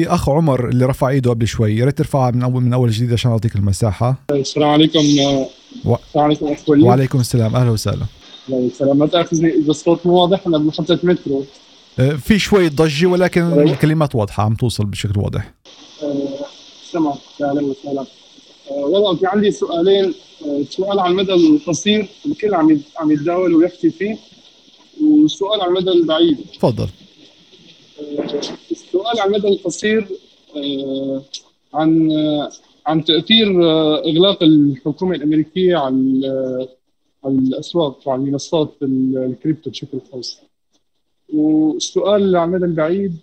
في أخ عمر اللي رفع إيده قبل شوي. يا ريت ترفعها من اول من أول جديد عشان أعطيك المساحة. السلام عليكم و... السلام عليكم اخ وليد وعليكم السلام. أهلا وسهلا. السلام ما تاخذني اذا الصوت مو واضح أنا بمحطه مترو آه، في شوي ضجة ولكن الكلمات واضحة. عم توصل بشكل واضح. تمام أهلا وسهلا. آه، والله في عندي سؤالين. آه، سؤال على المدى القصير الكل عم عم يتداول ويحكي فيه وسؤال على المدى البعيد. تفضل. على المدى القصير عن عن تأثير إغلاق الحكومة الأمريكية على على الأسواق وعلى المنصات الكريبتو بشكل خاص. والسؤال على المدى البعيد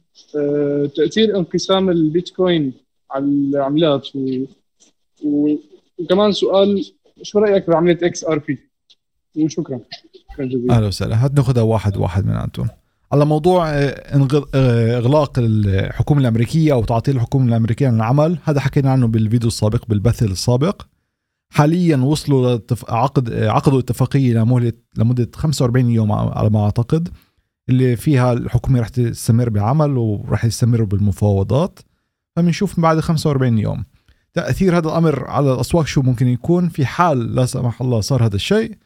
تأثير انقسام البيتكوين على العملات. و... وكمان سؤال شو رأيك بعمليه XRP؟ وشكرا. أهلا وسهلا. هات ناخذها واحد واحد من أنتم على موضوع إغلاق الحكومة الأمريكية أو تعطيل الحكومة الأمريكية عن العمل. هذا حكينا عنه بالفيديو السابق بالبث السابق. حاليا وصلوا عقد عقدوا اتفاقية لمهله لمدة 45 يوم على ما أعتقد اللي فيها الحكومة رح تستمر بعمل وراح يستمروا بالمفاوضات. فبنشوف بعد 45 يوم. تأثير هذا الأمر على الأسواق شو ممكن يكون؟ في حال لا سمح الله صار هذا الشيء آه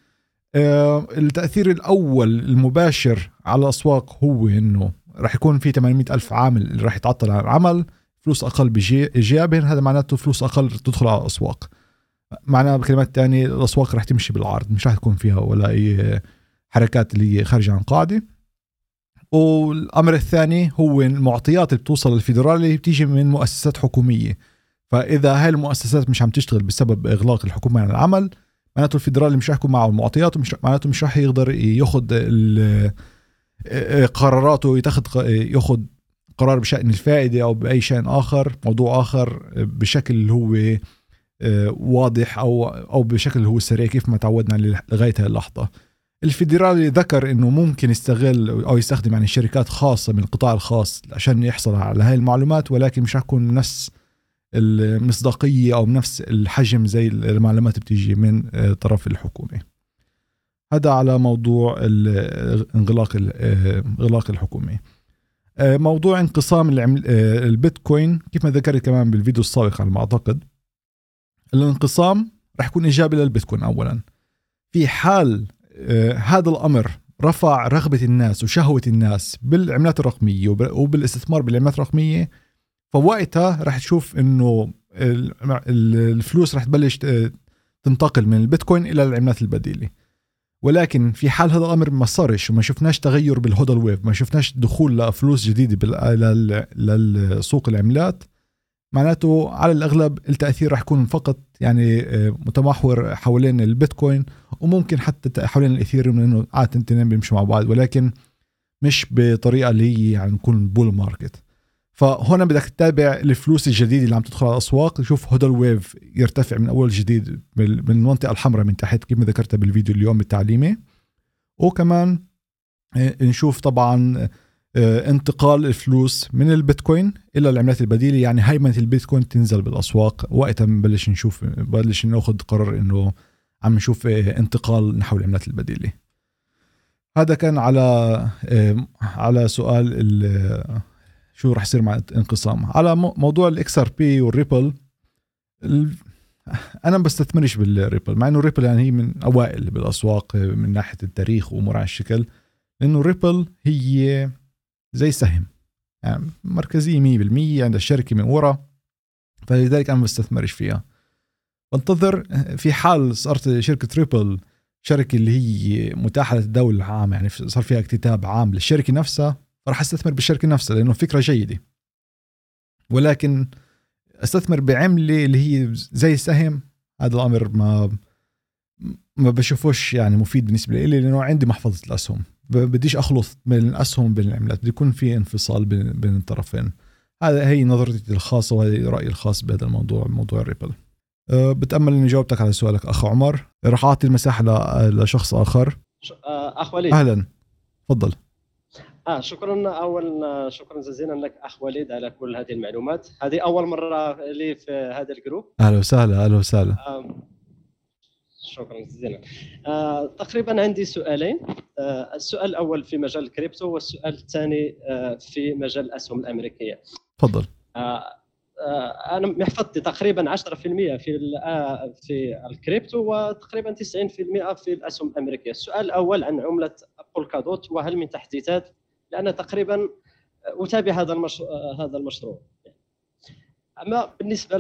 التأثير الأول المباشر على الأسواق هو إنه راح يكون في 800 ألف عامل اللي راح يتعطل عن العمل فلوس أقل بايجابا هذا معناته فلوس أقل تدخل على الأسواق. معناها بكلمات تانية الأسواق راح تمشي بالعرض مش راح تكون فيها ولا أي حركات اللي هي خارجة عن قاعدة. والأمر الثاني هو المعطيات اللي بتوصل للفيدرالي بتيجي من مؤسسات حكومية. فإذا هاي المؤسسات مش عم تشتغل بسبب إغلاق الحكومة عن العمل معناته الفيدرالي مش يكون معه المعطيات ومش معناته مش راح يقدر ياخذ قراراته يتخذ ياخذ قرار بشأن الفائدة أو بأي شيء آخر موضوع آخر بشكل اللي هو واضح أو أو بشكل هو سريع كيف ما تعودنا لغاية اللحظة. الفيدرالي ذكر إنه ممكن يستغل أو يستخدم يعني شركات خاصة من القطاع الخاص عشان يحصل على هاي المعلومات ولكن مش تكون نفس المصداقية أو نفس الحجم زي المعلومات بتيجي من طرف الحكومة. هذا على موضوع انغلاق اغلاق الحكومة. موضوع انقسام البيتكوين كيف ما ذكرت كمان بالفيديو السابق على ما أعتقد الانقسام راح يكون إيجابي للبيتكوين اولا. في حال آه هذا الأمر رفع رغبة الناس وشهوة الناس بالعملات الرقمية وبالاستثمار بالعملات الرقمية فوقتها راح تشوف إنه الفلوس راح تبلش تنتقل من البيتكوين إلى العملات البديلة. ولكن في حال هذا الأمر ما صارش وما شفناش تغير بالهودل ويف ما شفناش دخول لفلوس جديدة للسوق العملات معناته على الأغلب التأثير راح يكون فقط يعني متمحور حوالين البيتكوين وممكن حتى حوالين الاثيريوم لأنه عاده الاثنين بيمشوا مع بعض ولكن مش بطريقة اللي هي يعني نكون bull market. فهنا بدك تتابع الفلوس الجديدة اللي عم تدخل على الأسواق. تشوف هدول wave يرتفع من أول جديد من المنطقة الحمراء من تحت كيف ما ذكرتها بالفيديو اليوم التعليمي. وكمان نشوف طبعا انتقال الفلوس من البيتكوين إلى العملات البديلة. يعني هيمنه البيتكوين تنزل بالأسواق. وقتها بنبلش نشوف ببلش ناخذ قرار إنه عم نشوف انتقال نحو العملات البديلة. هذا كان على على سؤال شو رح يصير مع انقسام على موضوع ال XRP والريبل أنا ما بستثمرش بالريبل مع إنه الريبل يعني هي من أوائل بالأسواق من ناحية التاريخ وامور على الشكل لأنه الريبل هي زي سهم يعني مركزية 100% عند الشركة من ورا فلذلك أنا ما بستثمرش فيها. بنتظر في حال صارت شركة ريبل شركة اللي هي متاحة للتداول العام يعني صار فيها اكتتاب عام للشركة نفسها فراح أستثمر بالشركة نفسها لأنه فكرة جيدة. ولكن أستثمر بعملة اللي هي زي السهم هذا الأمر ما ما بشوفوش يعني مفيد بالنسبة لي لأنه عندي محفظة الأسهم. بديش اخلط بين الأسهم وبين العملات بده يكون في انفصال بين, بين الطرفين. هذا هي نظرتي الخاصة وهذا رأيي الخاص بهذا الموضوع موضوع الريبل أه بتأمل إني جاوبتك على سؤالك أخ عمر. راح أعطي المساحة لشخص آخر. أخ وليد. أهلا. تفضل. آه شكرا. اولا شكرا جزيلا لك أخ وليد على كل هذه المعلومات. هذه أول مرة لي في هذا ال group. أهلا وسهلا أهلا وسهلا. آه شكرا جزيلا. آه تقريبا عندي سؤالين. آه السؤال الأول في مجال الكريبتو والسؤال الثاني آه في مجال الأسهم الأمريكية. تفضل. آه، آه، أنا محفظتي تقريبا 10% في آه، في الكريبتو وتقريبا 90% في الأسهم الأمريكية. السؤال الأول عن عملة بولكادوت وهل من تحديثات لأن تقريبا أتابع هذا المشروع هذا المشروع. أما بالنسبة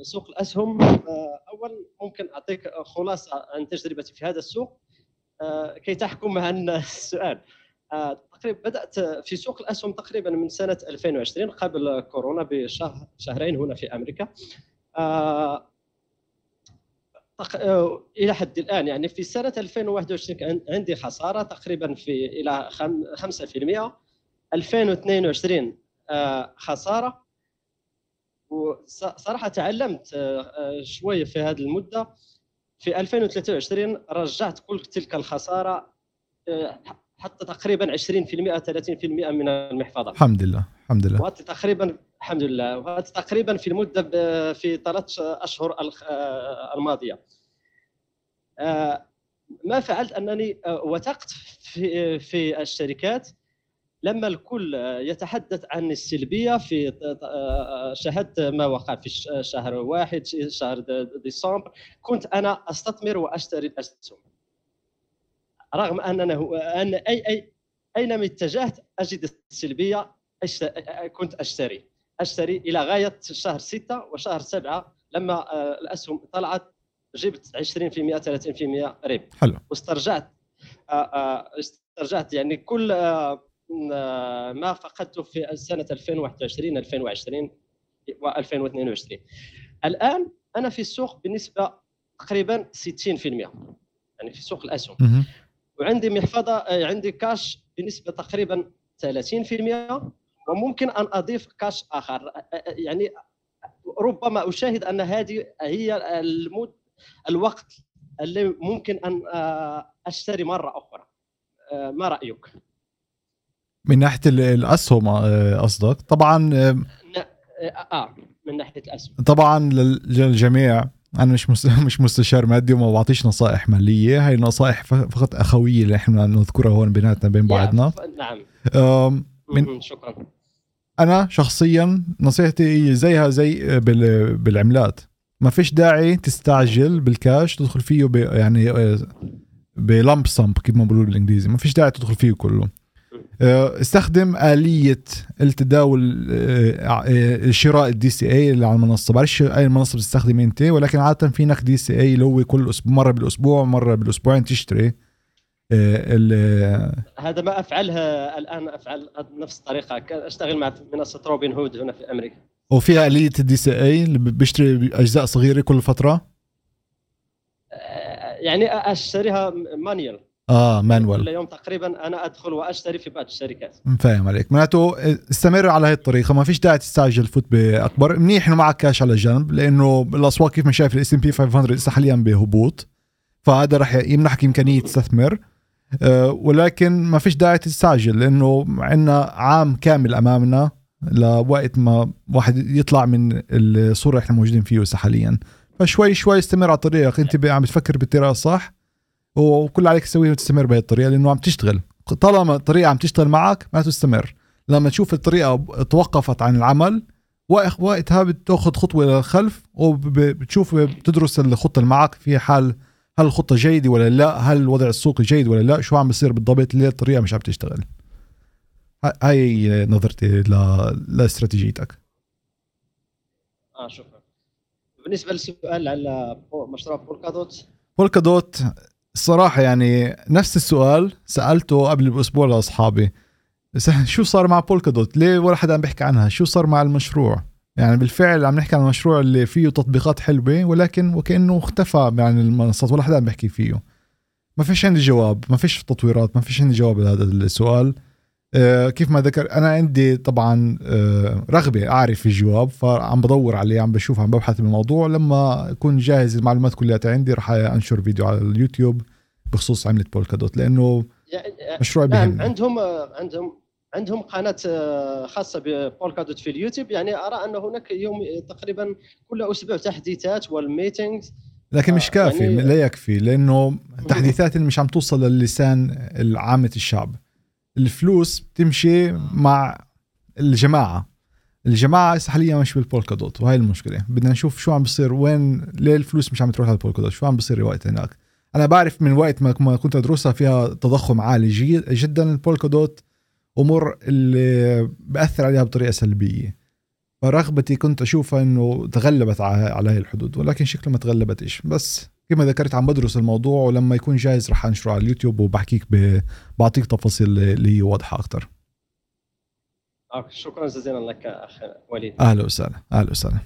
لسوق الأسهم آه، اول ممكن أعطيك خلاصة عن تجربتي في هذا السوق. كي تحكم عن السؤال. تقريبا بدأت في سوق الأسهم تقريبا من سنة 2020 قبل كورونا بشهر شهرين هنا في أمريكا. إلى حد الآن. يعني في سنة 2021 كان عندي خسارة تقريبا في إلى خم- 5% 2022 آه، خسارة. وصراحة تعلمت آه، آه، شوية في هذه المدة. في 2023 رجعت كل تلك الخسارة آه، حتى تقريبا 20% 30% من المحفظة. الحمد لله الحمد لله. تقريبا الحمد لله. وهذا تقريبا في المدة في ثلاث أشهر آه، الماضية. آه، ما فعلت أنني آه، وثقت في الشركات. لما الكل يتحدث عن السلبية في شاهدت ما وقع في شهر واحد شهر ديسمبر كنت أنا أستثمر وأشتري الاسهم رغم أننا أن أي أي أينما اتجهت أجد السلبية كنت أشتري. أشتري إلى غاية شهر ستة وشهر سبعة لما آه، الأسهم طلعت جبت 20% 30% ربح. حلو. واسترجعت آه، آه، استرجعت يعني كل ما فقدته في سنه 2021 2020 و2022 الآن أنا في السوق بنسبة تقريبا 60% يعني في سوق الأسهم. وعندي محفظة عندي كاش بنسبة تقريبا 30% وممكن أن أضيف كاش آخر. يعني ربما أشاهد أن هذه هي المد الوقت اللي ممكن أن أشتري مرة أخرى. ما رأيك؟ من ناحية ال- الأسهم قصدك؟ طبعا آه من ناحية الأسهم. طبعا لل- للجميع أنا مش مش مستشار مادي وما بعطيش نصائح مالية. هاي نصائح فقط أخوية اللي إحنا نذكرها هون بيناتنا بين بعضنا. نعم. من- شكرا. أنا شخصيا نصيحتي زيها زي بال- بالعملات. ما فيش داعي تستعجل بالكاش تدخل فيه ب يعني آه، ب lump sum كيف ما بقولوا بالإنجليزي. ما فيش داعي تدخل فيه كله. آه، استخدم آلية التداول آه، آه، شراء ال DCA اللي على المنصة. بعرفش أي منصة بتستخدم إنت ولكن عادة في هناك DCA اللي هو كل أسبوع مرة بالأسبوع مرة بالأسبوعين تشتري. آه، هذا ما افعله الآن أفعل نفس الطريقة. أشتغل مع منصة روبن هود هنا في أمريكا. وفيها آلية ال DCA اللي بيشتري أجزاء صغيرة كل فترة؟ آه، يعني أشتريها manual آه manual. كل يوم تقريبا أنا أدخل وأشتري في بعض الشركات. فاهم عليك. معناته استمر على هاي الطريقة. ما فيش داعي تستعجل فوت بأكبر. منيح إنه معك كاش على جنب لأنه الاسواق كيف ما شايف ال S&P 500 لسه حاليا بهبوط. فهذا رح يمنحك إمكانية تستثمر. ولكن ما فيش داعي تستعجل لأنه عندنا عام كامل أمامنا لوقت ما واحد يطلع من الصورة إحنا موجودين فيه حاليا. فشوي شوي استمر على طريقك أنت عم بتفكر بالطريقة الصح وكل عليك تسويه تستمر بهي الطريقة لأنه عم تشتغل. طالما الطريقة عم تشتغل معك ما تستمر. لما تشوف الطريقة توقفت عن العمل وق- وقتها بتأخذ خطوة للخلف وبتشوف بتدرس الخطة اللي معك في حال هل الخطة جيدة ولا لا؟ هل وضع السوق جيد ولا لا؟ شو عم بيصير بالضبط؟ ليه الطريقة مش عم تشتغل؟ هاي نظرتي ل- لاستراتيجيتك. آه شكرا. بالنسبة للسؤال على مشروع بولكادوت بولكا دوت الصراحة يعني نفس السؤال سألته قبل بأسبوع لأصحابي. شو صار مع بولكا دوت؟ ليه ولا حدا عم بيحكي عنها؟ شو صار مع المشروع؟ يعني بالفعل عم نحكي عن المشروع اللي فيه تطبيقات حلوة ولكن وكأنه اختفى عن المنصات ولا حدا عم بيحكي فيه. ما فيش عندي جواب ما فيش تطويرات ما فيش عندي جواب لهذا السؤال. آه كيف ما ذكر أنا عندي طبعا آه رغبة أعرف الجواب فعم بدور عليه عم بشوف عم ببحث بالموضوع. لما أكون جاهز المعلومات كلها عندي راح أنشر فيديو على اليوتيوب بخصوص عملة Polkadot لأنه يعني مشروع نعم مهم عندهم عندهم عندهم قناة آه، خاصة ب Polkadot في اليوتيوب يعني أرى أن هناك يوم تقريبا كل أسبوع تحديثات وال meetings لكن مش آه، كافي يعني- لا يكفي لأنه التحديثات اللي مش عم توصل للسان عامه الشعب. الفلوس بتمشي مع الجماعة. الجماعة حاليا مش بالبولكا دوت وهي المشكلة. بدنا نشوف شو عم بصير وين ليه الفلوس مش عم تروح على البولكا دوت شو عم بصير وقت هناك؟ أنا بعرف من وقت ما كنت أدرسها فيها تضخم عالي جدا البولكا دوت أمور اللي بأثر عليها بطريقة سلبية. فرغبتي كنت أشوفها إنه تغلبت على هاي الحدود ولكن شكله ما تغلبتش بس كما ذكرت عم بدرس الموضوع ولما يكون جاهز رح أنشره على اليوتيوب وبحكيك ب... بعطيك تفاصيل اللي هي واضحة أكثر شكرا جزيلا لك اخ وليد. أهلا وسهلا أهلا وسهلا.